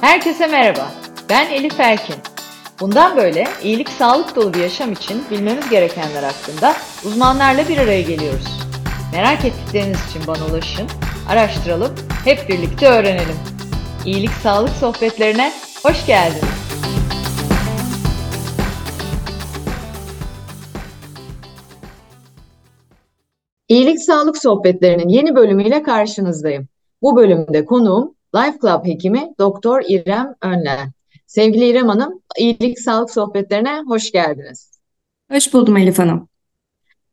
Herkese merhaba. Ben Elif Erkin. Bundan böyle iyilik sağlık dolu bir yaşam için bilmemiz gerekenler hakkında uzmanlarla bir araya geliyoruz. Merak ettikleriniz için bana ulaşın, araştıralım, hep birlikte öğrenelim. İyilik sağlık sohbetlerine hoş geldiniz. İyilik Sağlık Sohbetlerinin yeni bölümüyle karşınızdayım. Bu bölümde konuğum Life Club hekimi Doktor İrem Önlen. Sevgili İrem Hanım, İyilik Sağlık Sohbetlerine hoş geldiniz. Hoş buldum Elif Hanım.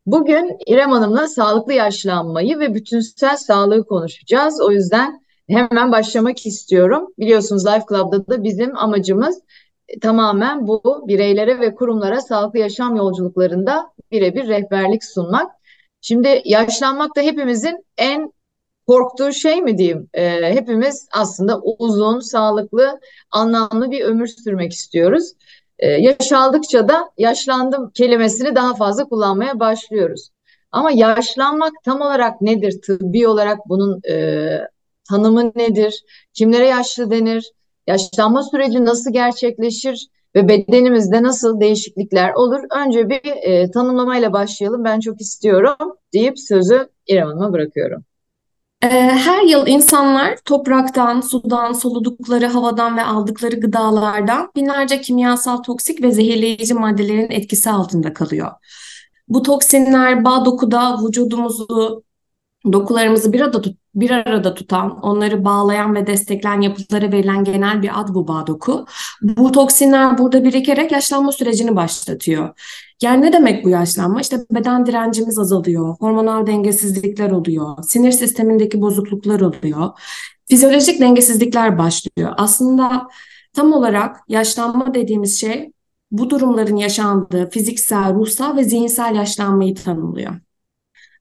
Bugün İrem Hanım'la sağlıklı yaşlanmayı ve bütünsel sağlığı konuşacağız. O yüzden hemen başlamak istiyorum. Biliyorsunuz Life Club'da da bizim amacımız e, tamamen bu bireylere ve kurumlara sağlıklı yaşam yolculuklarında birebir rehberlik sunmak. Şimdi yaşlanmak da hepimizin en korktuğu şey mi diyeyim? E, hepimiz aslında uzun, sağlıklı, anlamlı bir ömür sürmek istiyoruz. E, yaş da yaşlandım kelimesini daha fazla kullanmaya başlıyoruz. Ama yaşlanmak tam olarak nedir? Tıbbi olarak bunun e, tanımı nedir? Kimlere yaşlı denir? Yaşlanma süreci nasıl gerçekleşir? Ve bedenimizde nasıl değişiklikler olur? Önce bir e, tanımlamayla başlayalım. Ben çok istiyorum deyip sözü İrem Hanım'a bırakıyorum. Ee, her yıl insanlar topraktan, sudan, soludukları havadan ve aldıkları gıdalardan binlerce kimyasal toksik ve zehirleyici maddelerin etkisi altında kalıyor. Bu toksinler bağ dokuda vücudumuzu, dokularımızı bir arada, tut, bir arada tutan, onları bağlayan ve destekleyen yapılara verilen genel bir ad bu bağ doku. Bu toksinler burada birikerek yaşlanma sürecini başlatıyor. Yani ne demek bu yaşlanma? İşte beden direncimiz azalıyor, hormonal dengesizlikler oluyor, sinir sistemindeki bozukluklar oluyor, fizyolojik dengesizlikler başlıyor. Aslında tam olarak yaşlanma dediğimiz şey bu durumların yaşandığı fiziksel, ruhsal ve zihinsel yaşlanmayı tanımlıyor.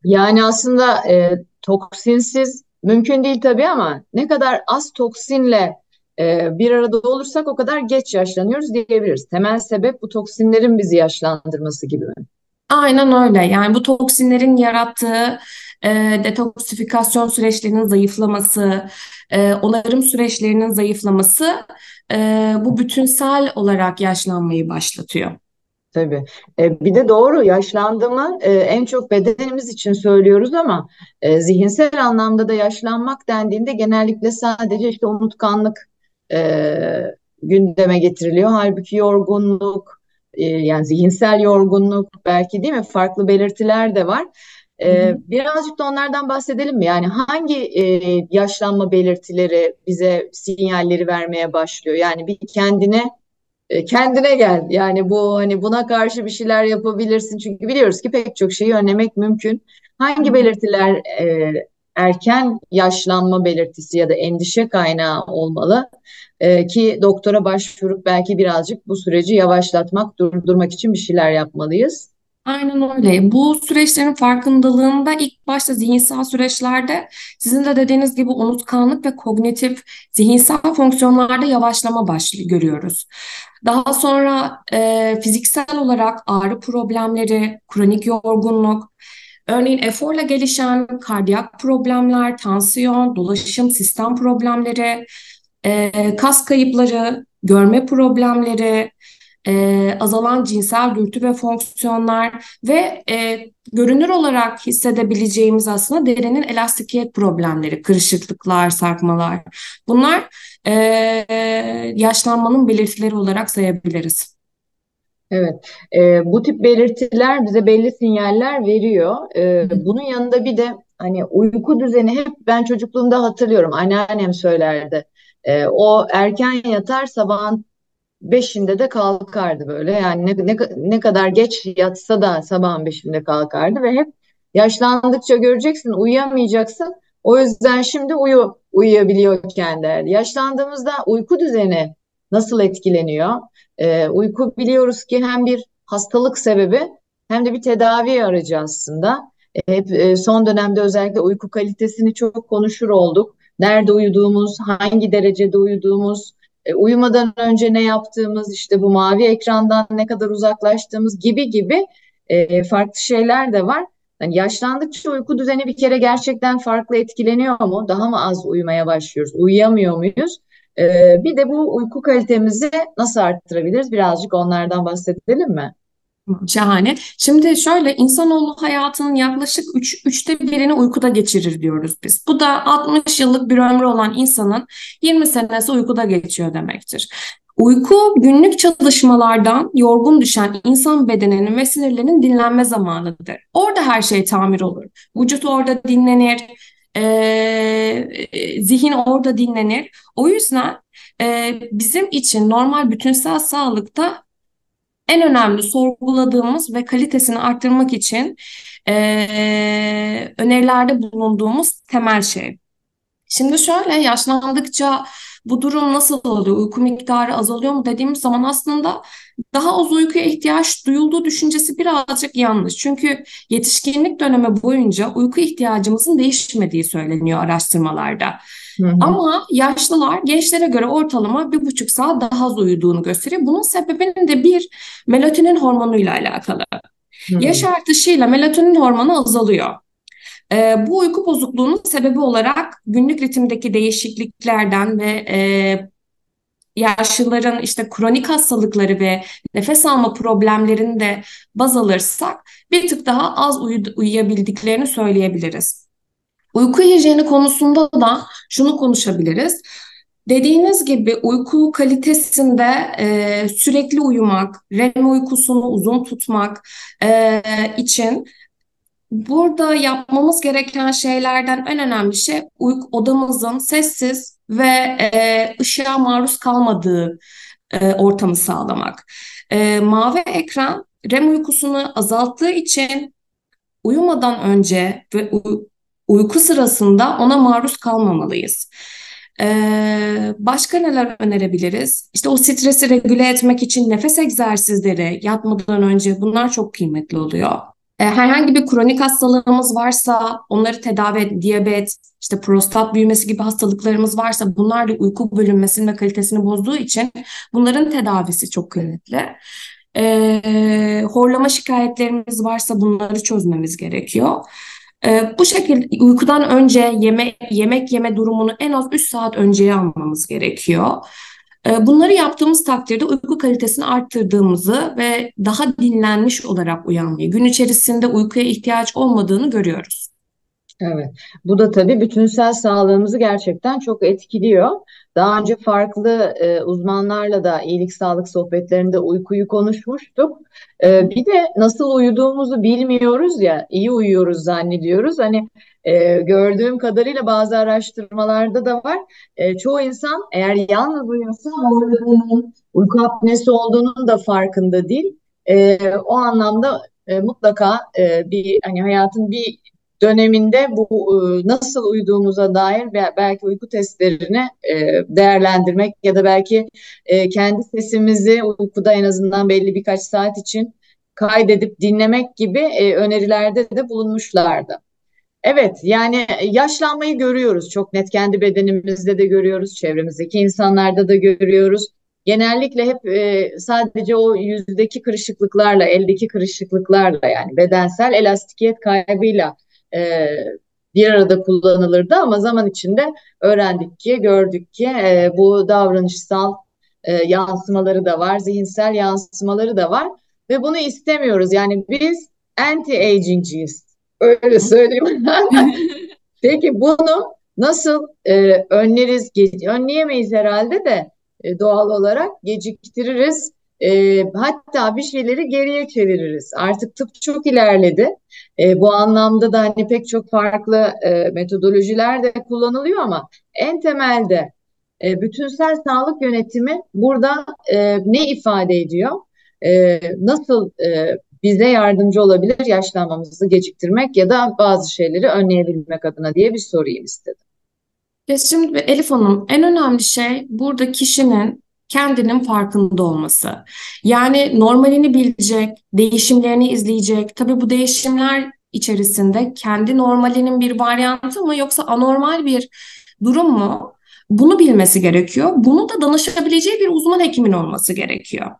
Yani aslında e, toksinsiz mümkün değil tabii ama ne kadar az toksinle bir arada olursak o kadar geç yaşlanıyoruz diyebiliriz. Temel sebep bu toksinlerin bizi yaşlandırması gibi mi? Aynen öyle. Yani bu toksinlerin yarattığı e, detoksifikasyon süreçlerinin zayıflaması, e, onarım süreçlerinin zayıflaması e, bu bütünsel olarak yaşlanmayı başlatıyor. Tabii. E, bir de doğru yaşlandığımı e, en çok bedenimiz için söylüyoruz ama e, zihinsel anlamda da yaşlanmak dendiğinde genellikle sadece işte unutkanlık e, gündeme getiriliyor. Halbuki yorgunluk, e, yani zihinsel yorgunluk belki değil mi? Farklı belirtiler de var. E, birazcık da onlardan bahsedelim mi? Yani hangi e, yaşlanma belirtileri bize sinyalleri vermeye başlıyor? Yani bir kendine e, kendine gel. Yani bu hani buna karşı bir şeyler yapabilirsin. Çünkü biliyoruz ki pek çok şeyi önlemek mümkün. Hangi belirtiler e, erken yaşlanma belirtisi ya da endişe kaynağı olmalı? E, ki doktora başvurup belki birazcık bu süreci yavaşlatmak, durdurmak için bir şeyler yapmalıyız. Aynen öyle. Bu süreçlerin farkındalığında ilk başta zihinsel süreçlerde sizin de dediğiniz gibi unutkanlık ve kognitif zihinsel fonksiyonlarda yavaşlama başlıyor görüyoruz. Daha sonra e, fiziksel olarak ağrı problemleri, kronik yorgunluk, örneğin eforla gelişen kardiyak problemler, tansiyon, dolaşım sistem problemleri, e, kas kayıpları, görme problemleri, e, azalan cinsel dürtü ve fonksiyonlar ve e, görünür olarak hissedebileceğimiz aslında derinin elastikiyet problemleri, kırışıklıklar, sarkmalar. Bunlar e, yaşlanmanın belirtileri olarak sayabiliriz. Evet, e, bu tip belirtiler bize belli sinyaller veriyor. E, bunun yanında bir de hani uyku düzeni hep ben çocukluğumda hatırlıyorum. Anneannem söylerdi. E, o erken yatar sabahın beşinde de kalkardı böyle. Yani ne, ne, ne kadar geç yatsa da sabahın beşinde kalkardı ve hep yaşlandıkça göreceksin uyuyamayacaksın. O yüzden şimdi uyu uyuyabiliyorken derdi. Yaşlandığımızda uyku düzeni nasıl etkileniyor? Ee, uyku biliyoruz ki hem bir hastalık sebebi hem de bir tedavi aracı aslında. Hep e, son dönemde özellikle uyku kalitesini çok konuşur olduk. Nerede uyuduğumuz, hangi derecede uyuduğumuz, e, uyumadan önce ne yaptığımız, işte bu mavi ekrandan ne kadar uzaklaştığımız gibi gibi e, farklı şeyler de var. Yani yaşlandıkça uyku düzeni bir kere gerçekten farklı etkileniyor mu? Daha mı az uyumaya başlıyoruz? Uyuyamıyor muyuz? Ee, bir de bu uyku kalitemizi nasıl arttırabiliriz? Birazcık onlardan bahsedelim mi? Şahane. Şimdi şöyle insanoğlu hayatının yaklaşık üç, üçte birini uykuda geçirir diyoruz biz. Bu da 60 yıllık bir ömrü olan insanın 20 senesi uykuda geçiyor demektir. Uyku günlük çalışmalardan yorgun düşen insan bedeninin ve sinirlerinin dinlenme zamanıdır. Orada her şey tamir olur. Vücut orada dinlenir, e, zihin orada dinlenir. O yüzden e, bizim için normal bütünsel sağlıkta en önemli sorguladığımız ve kalitesini arttırmak için e, önerilerde bulunduğumuz temel şey. Şimdi şöyle yaşlandıkça bu durum nasıl oluyor? Uyku miktarı azalıyor mu dediğimiz zaman aslında daha az uykuya ihtiyaç duyulduğu düşüncesi birazcık yanlış. Çünkü yetişkinlik dönemi boyunca uyku ihtiyacımızın değişmediği söyleniyor araştırmalarda. Hı hı. Ama yaşlılar gençlere göre ortalama bir buçuk saat daha az uyuduğunu gösteriyor. Bunun sebebinin de bir melatonin hormonuyla alakalı. Hı. Yaş artışıyla melatonin hormonu azalıyor. E, bu uyku bozukluğunun sebebi olarak günlük ritimdeki değişikliklerden ve e, yaşlıların işte kronik hastalıkları ve nefes alma problemlerini de baz alırsak bir tık daha az uyu uyuyabildiklerini söyleyebiliriz. Uyku hijyeni konusunda da şunu konuşabiliriz. Dediğiniz gibi uyku kalitesinde e, sürekli uyumak, REM uykusunu uzun tutmak e, için burada yapmamız gereken şeylerden en önemli şey odamızın sessiz ve e, ışığa maruz kalmadığı e, ortamı sağlamak. E, mavi ekran REM uykusunu azalttığı için uyumadan önce ve uyku sırasında ona maruz kalmamalıyız. Ee, başka neler önerebiliriz? İşte o stresi regüle etmek için nefes egzersizleri yatmadan önce bunlar çok kıymetli oluyor. Ee, herhangi bir kronik hastalığımız varsa onları tedavi et, diyabet, işte prostat büyümesi gibi hastalıklarımız varsa bunlar da uyku bölünmesini ve kalitesini bozduğu için bunların tedavisi çok kıymetli. Ee, horlama şikayetlerimiz varsa bunları çözmemiz gerekiyor. Ee, bu şekilde uykudan önce yeme, yemek yeme durumunu en az 3 saat önceye almamız gerekiyor. Ee, bunları yaptığımız takdirde uyku kalitesini arttırdığımızı ve daha dinlenmiş olarak uyanmayı, gün içerisinde uykuya ihtiyaç olmadığını görüyoruz. Evet, bu da tabii bütünsel sağlığımızı gerçekten çok etkiliyor. Daha önce farklı e, uzmanlarla da iyilik sağlık sohbetlerinde uykuyu konuşmuştuk. E, bir de nasıl uyuduğumuzu bilmiyoruz ya, iyi uyuyoruz zannediyoruz. Hani e, gördüğüm kadarıyla bazı araştırmalarda da var. E, çoğu insan eğer yalnız uyuyorsa horladığının, uyku apnesi olduğunun da farkında değil. E, o anlamda e, mutlaka e, bir hani hayatın bir döneminde bu e, nasıl uyuduğumuza dair belki uyku testlerini e, değerlendirmek ya da belki e, kendi sesimizi uykuda en azından belli birkaç saat için kaydedip dinlemek gibi önerilerde de bulunmuşlardı. Evet yani yaşlanmayı görüyoruz çok net kendi bedenimizde de görüyoruz çevremizdeki insanlarda da görüyoruz. Genellikle hep sadece o yüzdeki kırışıklıklarla eldeki kırışıklıklarla yani bedensel elastikiyet kaybıyla e, bir arada kullanılırdı ama zaman içinde öğrendik ki, gördük ki e, bu davranışsal e, yansımaları da var, zihinsel yansımaları da var ve bunu istemiyoruz. Yani biz anti-agingciyiz. Öyle söyleyeyim. Peki bunu nasıl e, önleriz? Önleyemeyiz herhalde de e, doğal olarak geciktiririz. E, hatta bir şeyleri geriye çeviririz. Artık tıp çok ilerledi. E, bu anlamda da hani pek çok farklı e, metodolojiler de kullanılıyor ama en temelde e, bütünsel sağlık yönetimi burada e, ne ifade ediyor? E, nasıl e, bize yardımcı olabilir yaşlanmamızı geciktirmek ya da bazı şeyleri önleyebilmek adına diye bir sorayım istedim. Ya şimdi Elif Hanım en önemli şey burada kişinin kendinin farkında olması. Yani normalini bilecek, değişimlerini izleyecek. Tabii bu değişimler içerisinde kendi normalinin bir varyantı mı yoksa anormal bir durum mu? Bunu bilmesi gerekiyor. Bunu da danışabileceği bir uzman hekimin olması gerekiyor.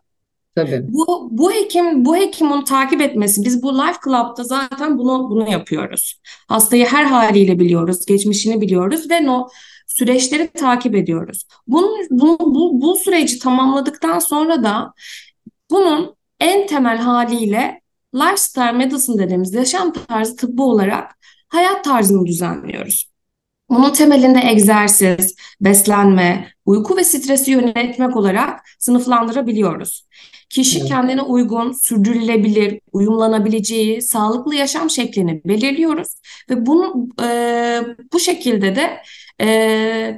Tabii. Bu, bu hekim bu hekimin takip etmesi biz bu Life Club'da zaten bunu bunu yapıyoruz. Hastayı her haliyle biliyoruz, geçmişini biliyoruz ve no süreçleri takip ediyoruz. Bunun, bu, bu, bu süreci tamamladıktan sonra da bunun en temel haliyle lifestyle medicine dediğimiz yaşam tarzı tıbbı olarak hayat tarzını düzenliyoruz. Bunun temelinde egzersiz, beslenme, uyku ve stresi yönetmek olarak sınıflandırabiliyoruz. Kişi kendine uygun, sürdürülebilir, uyumlanabileceği sağlıklı yaşam şeklini belirliyoruz ve bunu e, bu şekilde de e,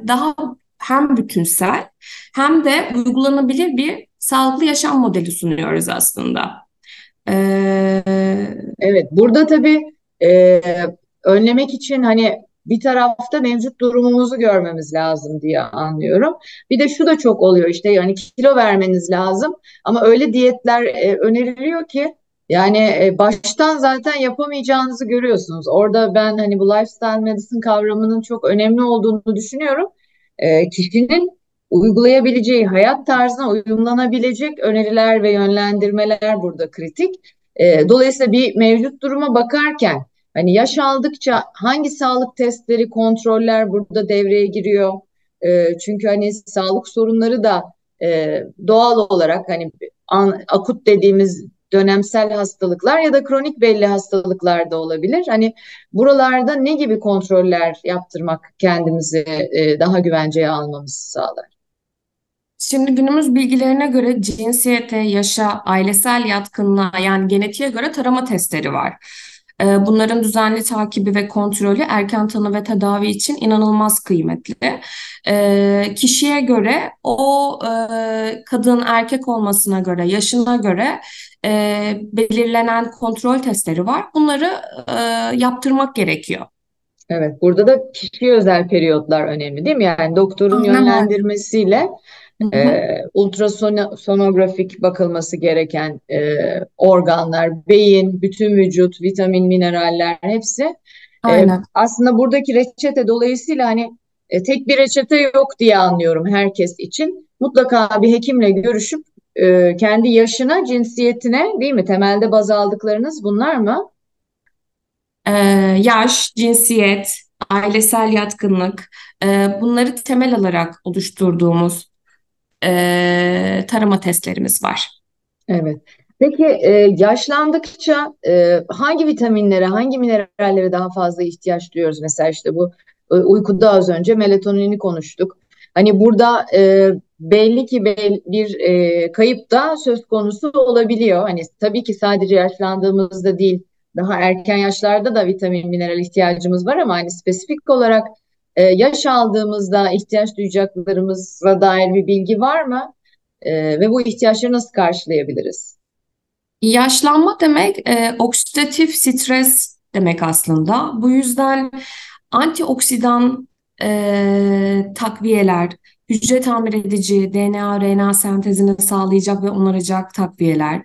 daha hem bütünsel hem de uygulanabilir bir sağlıklı yaşam modeli sunuyoruz aslında. Ee... Evet, burada tabii e, önlemek için hani bir tarafta mevcut durumumuzu görmemiz lazım diye anlıyorum. Bir de şu da çok oluyor işte yani kilo vermeniz lazım ama öyle diyetler e, öneriliyor ki yani e, baştan zaten yapamayacağınızı görüyorsunuz. Orada ben hani bu lifestyle medicine kavramının çok önemli olduğunu düşünüyorum. E, kişinin uygulayabileceği hayat tarzına uyumlanabilecek öneriler ve yönlendirmeler burada kritik. E, dolayısıyla bir mevcut duruma bakarken Hani yaş aldıkça hangi sağlık testleri, kontroller burada devreye giriyor? E, çünkü hani sağlık sorunları da e, doğal olarak hani an, akut dediğimiz dönemsel hastalıklar ya da kronik belli hastalıklar da olabilir. Hani buralarda ne gibi kontroller yaptırmak kendimizi e, daha güvenceye almamızı sağlar? Şimdi günümüz bilgilerine göre cinsiyete, yaşa, ailesel yatkınlığa yani genetiğe göre tarama testleri var. Ee, bunların düzenli takibi ve kontrolü erken tanı ve tedavi için inanılmaz kıymetli. Ee, kişiye göre o e, kadın erkek olmasına göre, yaşına göre e, belirlenen kontrol testleri var. Bunları e, yaptırmak gerekiyor. Evet, burada da kişiye özel periyotlar önemli değil mi? Yani doktorun Aynen. yönlendirmesiyle e, ultrasonografik bakılması gereken e, organlar, beyin, bütün vücut, vitamin, mineraller hepsi. Aynen. E, aslında buradaki reçete dolayısıyla hani e, tek bir reçete yok diye anlıyorum herkes için. Mutlaka bir hekimle görüşüp e, kendi yaşına, cinsiyetine değil mi? Temelde baz aldıklarınız bunlar mı? Ee, yaş, cinsiyet, ailesel yatkınlık e, bunları temel alarak oluşturduğumuz e, tarama testlerimiz var. Evet. Peki e, yaşlandıkça e, hangi vitaminlere, hangi minerallere daha fazla ihtiyaç duyuyoruz? Mesela işte bu e, uykuda az önce melatonini konuştuk. Hani burada e, belli ki bir e, kayıp da söz konusu olabiliyor. Hani tabii ki sadece yaşlandığımızda değil, daha erken yaşlarda da vitamin, mineral ihtiyacımız var ama hani spesifik olarak e, yaş aldığımızda ihtiyaç duyacaklarımıza dair bir bilgi var mı? E, ve bu ihtiyaçları nasıl karşılayabiliriz? Yaşlanma demek e, oksidatif stres demek aslında. Bu yüzden antioksidan e, takviyeler, hücre tamir edici, DNA, RNA sentezini sağlayacak ve onaracak takviyeler,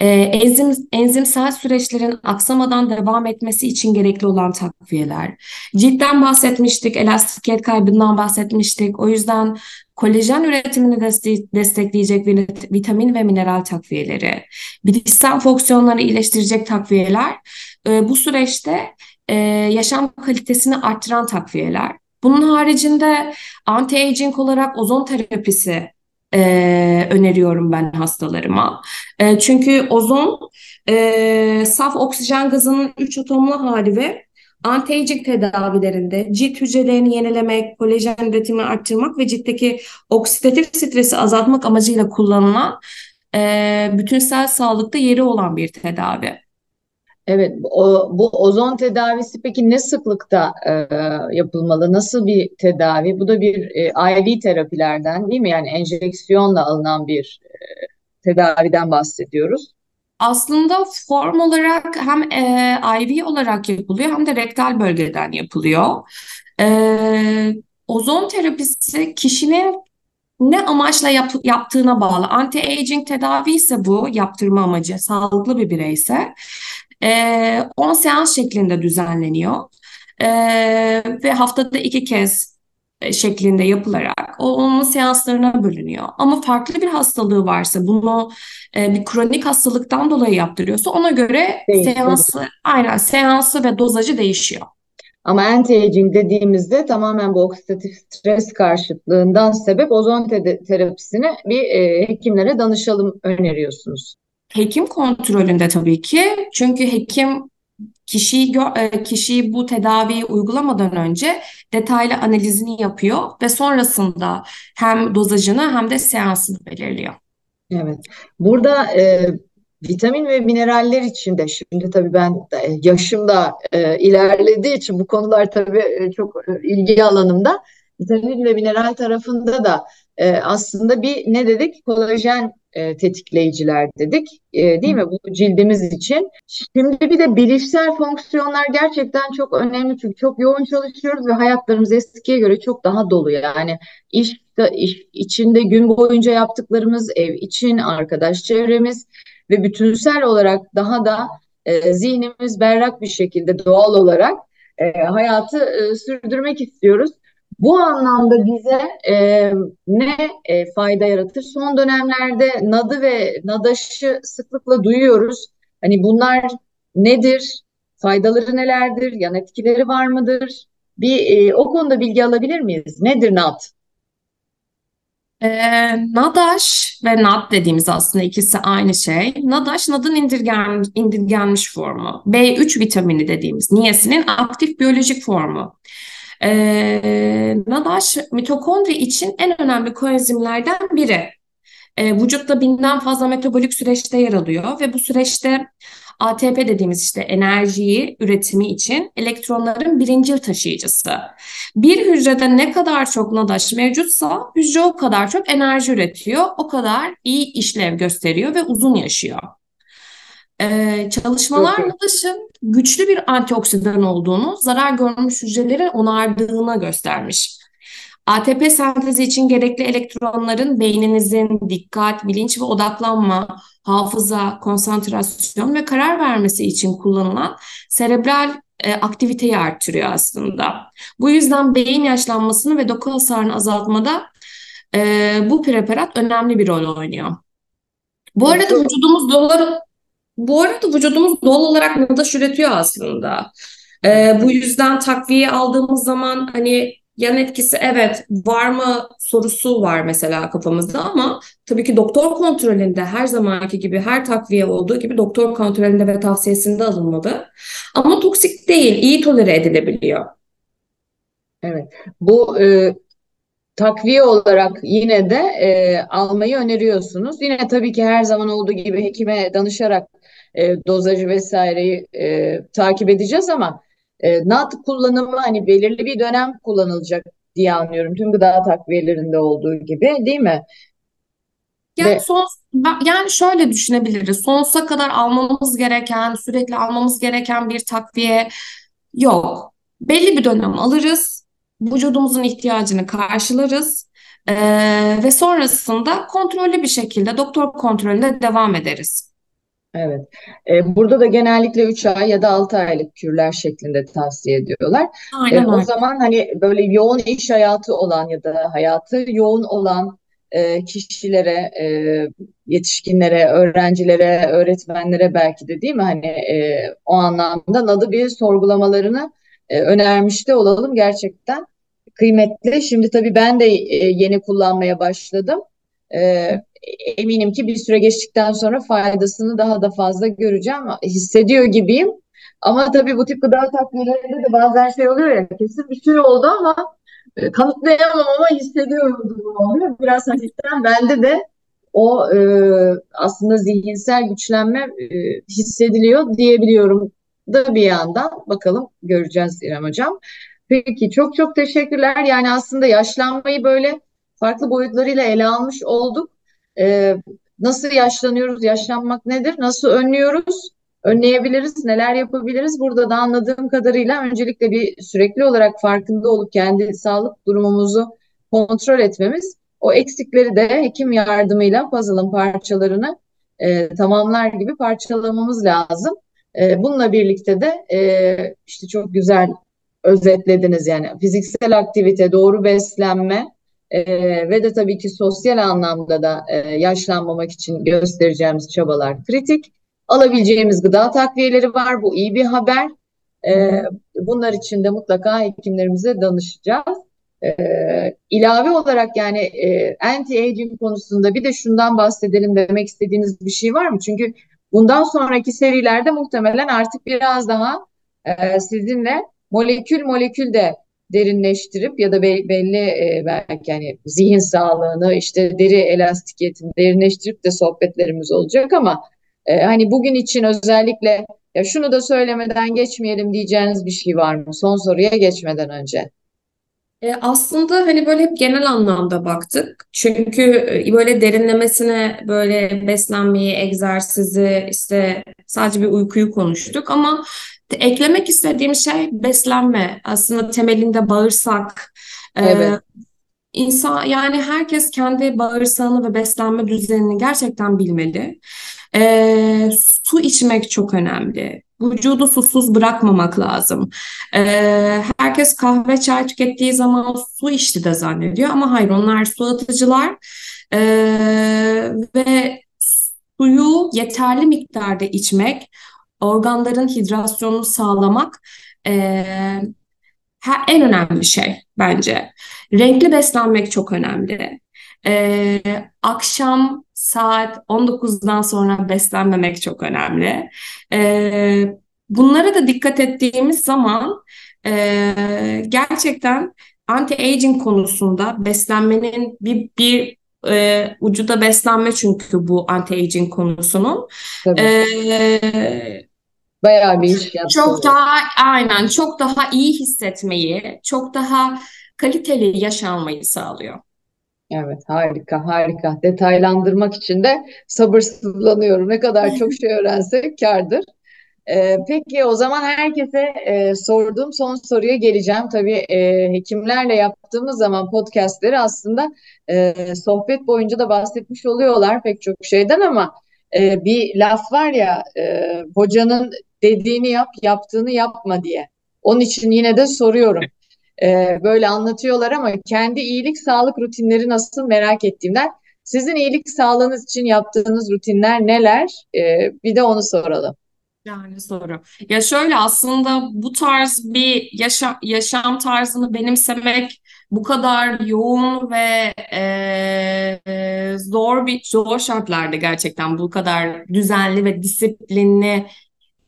e, enzim, enzimsel süreçlerin aksamadan devam etmesi için gerekli olan takviyeler. Ciltten bahsetmiştik, elastikiyet kaybından bahsetmiştik. O yüzden kolajen üretimini deste destekleyecek vitamin ve mineral takviyeleri, bilişsel fonksiyonları iyileştirecek takviyeler e, bu süreçte e, yaşam kalitesini arttıran takviyeler. Bunun haricinde anti-aging olarak ozon terapisi e, öneriyorum ben hastalarıma. E, çünkü ozon e, saf oksijen gazının 3 atomlu hali ve anti-aging tedavilerinde cilt hücrelerini yenilemek, kolajen üretimini arttırmak ve ciltteki oksidatif stresi azaltmak amacıyla kullanılan e, bütünsel sağlıkta yeri olan bir tedavi. Evet, o, bu ozon tedavisi peki ne sıklıkta e, yapılmalı? Nasıl bir tedavi? Bu da bir e, IV terapilerden değil mi? Yani enjeksiyonla alınan bir e, tedaviden bahsediyoruz. Aslında form olarak hem e, IV olarak yapılıyor hem de rektal bölgeden yapılıyor. E, ozon terapisi kişinin ne amaçla yap, yaptığına bağlı. Anti-aging tedavi ise bu yaptırma amacı sağlıklı bir bireyse e, ee, 10 seans şeklinde düzenleniyor. E, ve haftada iki kez e, şeklinde yapılarak o onun seanslarına bölünüyor. Ama farklı bir hastalığı varsa bunu e, bir kronik hastalıktan dolayı yaptırıyorsa ona göre Değil, seansı aynen seansı ve dozajı değişiyor. Ama anti-aging dediğimizde tamamen bu oksidatif stres karşıtlığından sebep ozon te terapisini bir e, hekimlere danışalım öneriyorsunuz. Hekim kontrolünde tabii ki. Çünkü hekim kişiyi e, kişiyi bu tedaviyi uygulamadan önce detaylı analizini yapıyor ve sonrasında hem dozajını hem de seansını belirliyor. Evet. Burada e, vitamin ve mineraller için de şimdi tabii ben e, yaşım da e, ilerlediği için bu konular tabii e, çok ilgi alanımda. Vitamin ve mineral tarafında da e, aslında bir ne dedik? Kolajen e, tetikleyiciler dedik. E, değil mi? Bu cildimiz için. Şimdi bir de bilişsel fonksiyonlar gerçekten çok önemli çünkü çok yoğun çalışıyoruz ve hayatlarımız eskiye göre çok daha dolu. Yani iş, iş içinde gün boyunca yaptıklarımız, ev için, arkadaş çevremiz ve bütünsel olarak daha da e, zihnimiz berrak bir şekilde doğal olarak e, hayatı e, sürdürmek istiyoruz. Bu anlamda bize e, ne e, fayda yaratır? Son dönemlerde NAD'ı ve NADAŞ'ı sıklıkla duyuyoruz. Hani bunlar nedir? Faydaları nelerdir? Yan etkileri var mıdır? Bir e, o konuda bilgi alabilir miyiz? Nedir NAD? E, NADAŞ ve NAD dediğimiz aslında ikisi aynı şey. NADAŞ, NAD'ın indirgen, indirgenmiş formu. B3 vitamini dediğimiz niyesinin aktif biyolojik formu. E, NADAŞ mitokondri için en önemli koenzimlerden biri. E, vücutta binden fazla metabolik süreçte yer alıyor ve bu süreçte ATP dediğimiz işte enerjiyi üretimi için elektronların birincil taşıyıcısı. Bir hücrede ne kadar çok NADAŞ mevcutsa hücre o kadar çok enerji üretiyor, o kadar iyi işlev gösteriyor ve uzun yaşıyor. Ee, çalışmalar NADAŞ'ın güçlü bir antioksidan olduğunu, zarar görmüş hücreleri onardığına göstermiş. ATP sentezi için gerekli elektronların beyninizin dikkat, bilinç ve odaklanma, hafıza, konsantrasyon ve karar vermesi için kullanılan serebral e, aktiviteyi arttırıyor aslında. Bu yüzden beyin yaşlanmasını ve doku hasarını azaltmada e, bu preparat önemli bir rol oynuyor. Bu arada vücudumuz dolar bu arada vücudumuz doğal olarak nadaş üretiyor aslında. E, bu yüzden takviye aldığımız zaman hani yan etkisi evet var mı sorusu var mesela kafamızda ama tabii ki doktor kontrolünde her zamanki gibi her takviye olduğu gibi doktor kontrolünde ve tavsiyesinde alınmalı. Ama toksik değil, iyi tolere edilebiliyor. Evet. Bu e, takviye olarak yine de e, almayı öneriyorsunuz. Yine tabii ki her zaman olduğu gibi hekime danışarak e, dozajı vesaireyi e, takip edeceğiz ama e, NAD kullanımı hani belirli bir dönem kullanılacak diye anlıyorum. Tüm gıda takviyelerinde olduğu gibi değil mi? Yani Ve... son yani şöyle düşünebiliriz. Sonsuza kadar almamız gereken, sürekli almamız gereken bir takviye yok. Belli bir dönem alırız. Vücudumuzun ihtiyacını karşılarız. Ee, ve sonrasında kontrollü bir şekilde doktor kontrolünde devam ederiz. Evet. Ee, burada da genellikle 3 ay ya da 6 aylık kürler şeklinde tavsiye ediyorlar. Aynen Ee, o zaman hani böyle yoğun iş hayatı olan ya da hayatı yoğun olan e, kişilere, e, yetişkinlere, öğrencilere, öğretmenlere belki de değil mi? Hani e, o anlamda NAD'ı bir sorgulamalarını e, önermiş de olalım gerçekten kıymetli. Şimdi tabii ben de e, yeni kullanmaya başladım. E, eminim ki bir süre geçtikten sonra faydasını daha da fazla göreceğim. Hissediyor gibiyim. Ama tabii bu tip gıda takviyelerinde de bazen şey oluyor ya kesin bir şey oldu ama e, kanıtlayamam ama hissediyorum durum oluyor. Biraz hafiften bende de o e, aslında zihinsel güçlenme e, hissediliyor diyebiliyorum da bir yandan. Bakalım göreceğiz İrem Hocam. Peki çok çok teşekkürler. Yani aslında yaşlanmayı böyle farklı boyutlarıyla ele almış olduk. Ee, nasıl yaşlanıyoruz, yaşlanmak nedir, nasıl önlüyoruz, önleyebiliriz, neler yapabiliriz? Burada da anladığım kadarıyla öncelikle bir sürekli olarak farkında olup kendi sağlık durumumuzu kontrol etmemiz, o eksikleri de hekim yardımıyla puzzle'ın parçalarını e, tamamlar gibi parçalamamız lazım. E, bununla birlikte de e, işte çok güzel özetlediniz yani fiziksel aktivite, doğru beslenme, e, ve de tabii ki sosyal anlamda da e, yaşlanmamak için göstereceğimiz çabalar kritik. Alabileceğimiz gıda takviyeleri var. Bu iyi bir haber. E, bunlar için de mutlaka hekimlerimize danışacağız. E, ilave olarak yani e, anti-aging konusunda bir de şundan bahsedelim demek istediğiniz bir şey var mı? Çünkü bundan sonraki serilerde muhtemelen artık biraz daha e, sizinle molekül molekül de derinleştirip ya da belli e, belki yani zihin sağlığını işte deri elastikiyetini derinleştirip de sohbetlerimiz olacak ama e, hani bugün için özellikle ya şunu da söylemeden geçmeyelim diyeceğiniz bir şey var mı son soruya geçmeden önce? E, aslında hani böyle hep genel anlamda baktık. Çünkü e, böyle derinlemesine böyle beslenmeyi, egzersizi, işte sadece bir uykuyu konuştuk ama eklemek istediğim şey beslenme. Aslında temelinde bağırsak. E, evet. İnsan yani herkes kendi bağırsağını ve beslenme düzenini gerçekten bilmeli. E, su içmek çok önemli. Vücudu susuz bırakmamak lazım. Ee, herkes kahve çay tükettiği zaman su içti de zannediyor ama hayır onlar su atıcılar ee, ve suyu yeterli miktarda içmek, organların hidrasyonunu sağlamak e, en önemli şey bence. Renkli beslenmek çok önemli. Ee, akşam saat 19'dan sonra beslenmemek çok önemli. Ee, bunlara da dikkat ettiğimiz zaman e, gerçekten anti-aging konusunda beslenmenin bir, bir e, ucu da beslenme çünkü bu anti-aging konusunun. Tabii. Ee, Bayağı bir iş yaptı. Çok daha aynen çok daha iyi hissetmeyi, çok daha kaliteli yaşanmayı sağlıyor. Evet harika harika. Detaylandırmak için de sabırsızlanıyorum. Ne kadar çok şey öğrensek kârdır. Ee, peki o zaman herkese e, sorduğum son soruya geleceğim. Tabii e, hekimlerle yaptığımız zaman podcastleri aslında e, sohbet boyunca da bahsetmiş oluyorlar pek çok şeyden ama e, bir laf var ya e, hocanın dediğini yap, yaptığını yapma diye. Onun için yine de soruyorum e, böyle anlatıyorlar ama kendi iyilik sağlık rutinleri nasıl merak ettiğimden sizin iyilik sağlığınız için yaptığınız rutinler neler? E, bir de onu soralım. Yani soru. Ya şöyle aslında bu tarz bir yaşa yaşam tarzını benimsemek bu kadar yoğun ve e, zor bir zor şartlarda gerçekten bu kadar düzenli ve disiplinli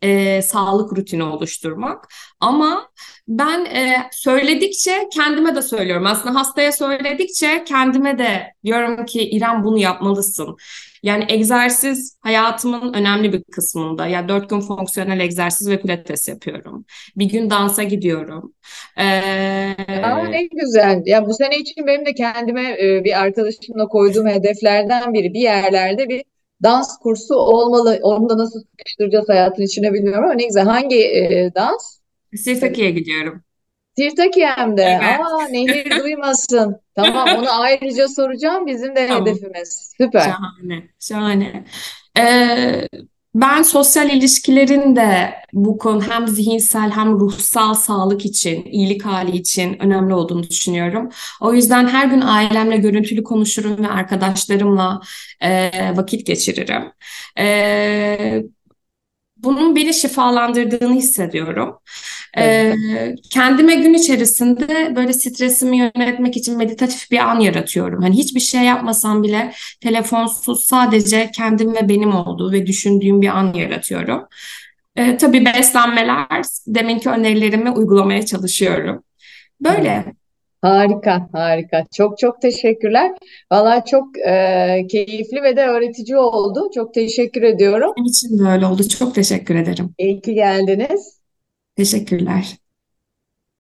e, sağlık rutini oluşturmak. Ama ben e, söyledikçe kendime de söylüyorum. Aslında hastaya söyledikçe kendime de diyorum ki İrem bunu yapmalısın. Yani egzersiz hayatımın önemli bir kısmında. Yani dört gün fonksiyonel egzersiz ve pilates yapıyorum. Bir gün dansa gidiyorum. Ee... Aa, ne güzel. Ya bu sene için benim de kendime e, bir arkadaşımla koyduğum hedeflerden biri. Bir yerlerde bir dans kursu olmalı. Onu da nasıl sıkıştıracağız hayatın içine bilmiyorum ama ne güzel. Hangi e, dans? Sirtaki'ye gidiyorum. Sirtakiye'mde. Evet. Aa nehir duymasın. Tamam onu ayrıca soracağım. Bizim de tamam. hedefimiz. Süper. Şahane. Şahane. Ee, ben sosyal ilişkilerin de bu konu hem zihinsel hem ruhsal sağlık için, iyilik hali için önemli olduğunu düşünüyorum. O yüzden her gün ailemle görüntülü konuşurum ve arkadaşlarımla e, vakit geçiririm. E, bunun beni şifalandırdığını hissediyorum. Ee, kendime gün içerisinde böyle stresimi yönetmek için meditatif bir an yaratıyorum. Hani hiçbir şey yapmasam bile telefonsuz sadece kendim ve benim olduğu ve düşündüğüm bir an yaratıyorum. Ee, tabii beslenmeler, deminki önerilerimi uygulamaya çalışıyorum. Böyle. Harika, harika. Çok çok teşekkürler. Valla çok e, keyifli ve de öğretici oldu. Çok teşekkür ediyorum. Benim için de öyle oldu. Çok teşekkür ederim. İyi ki geldiniz. Teşekkürler.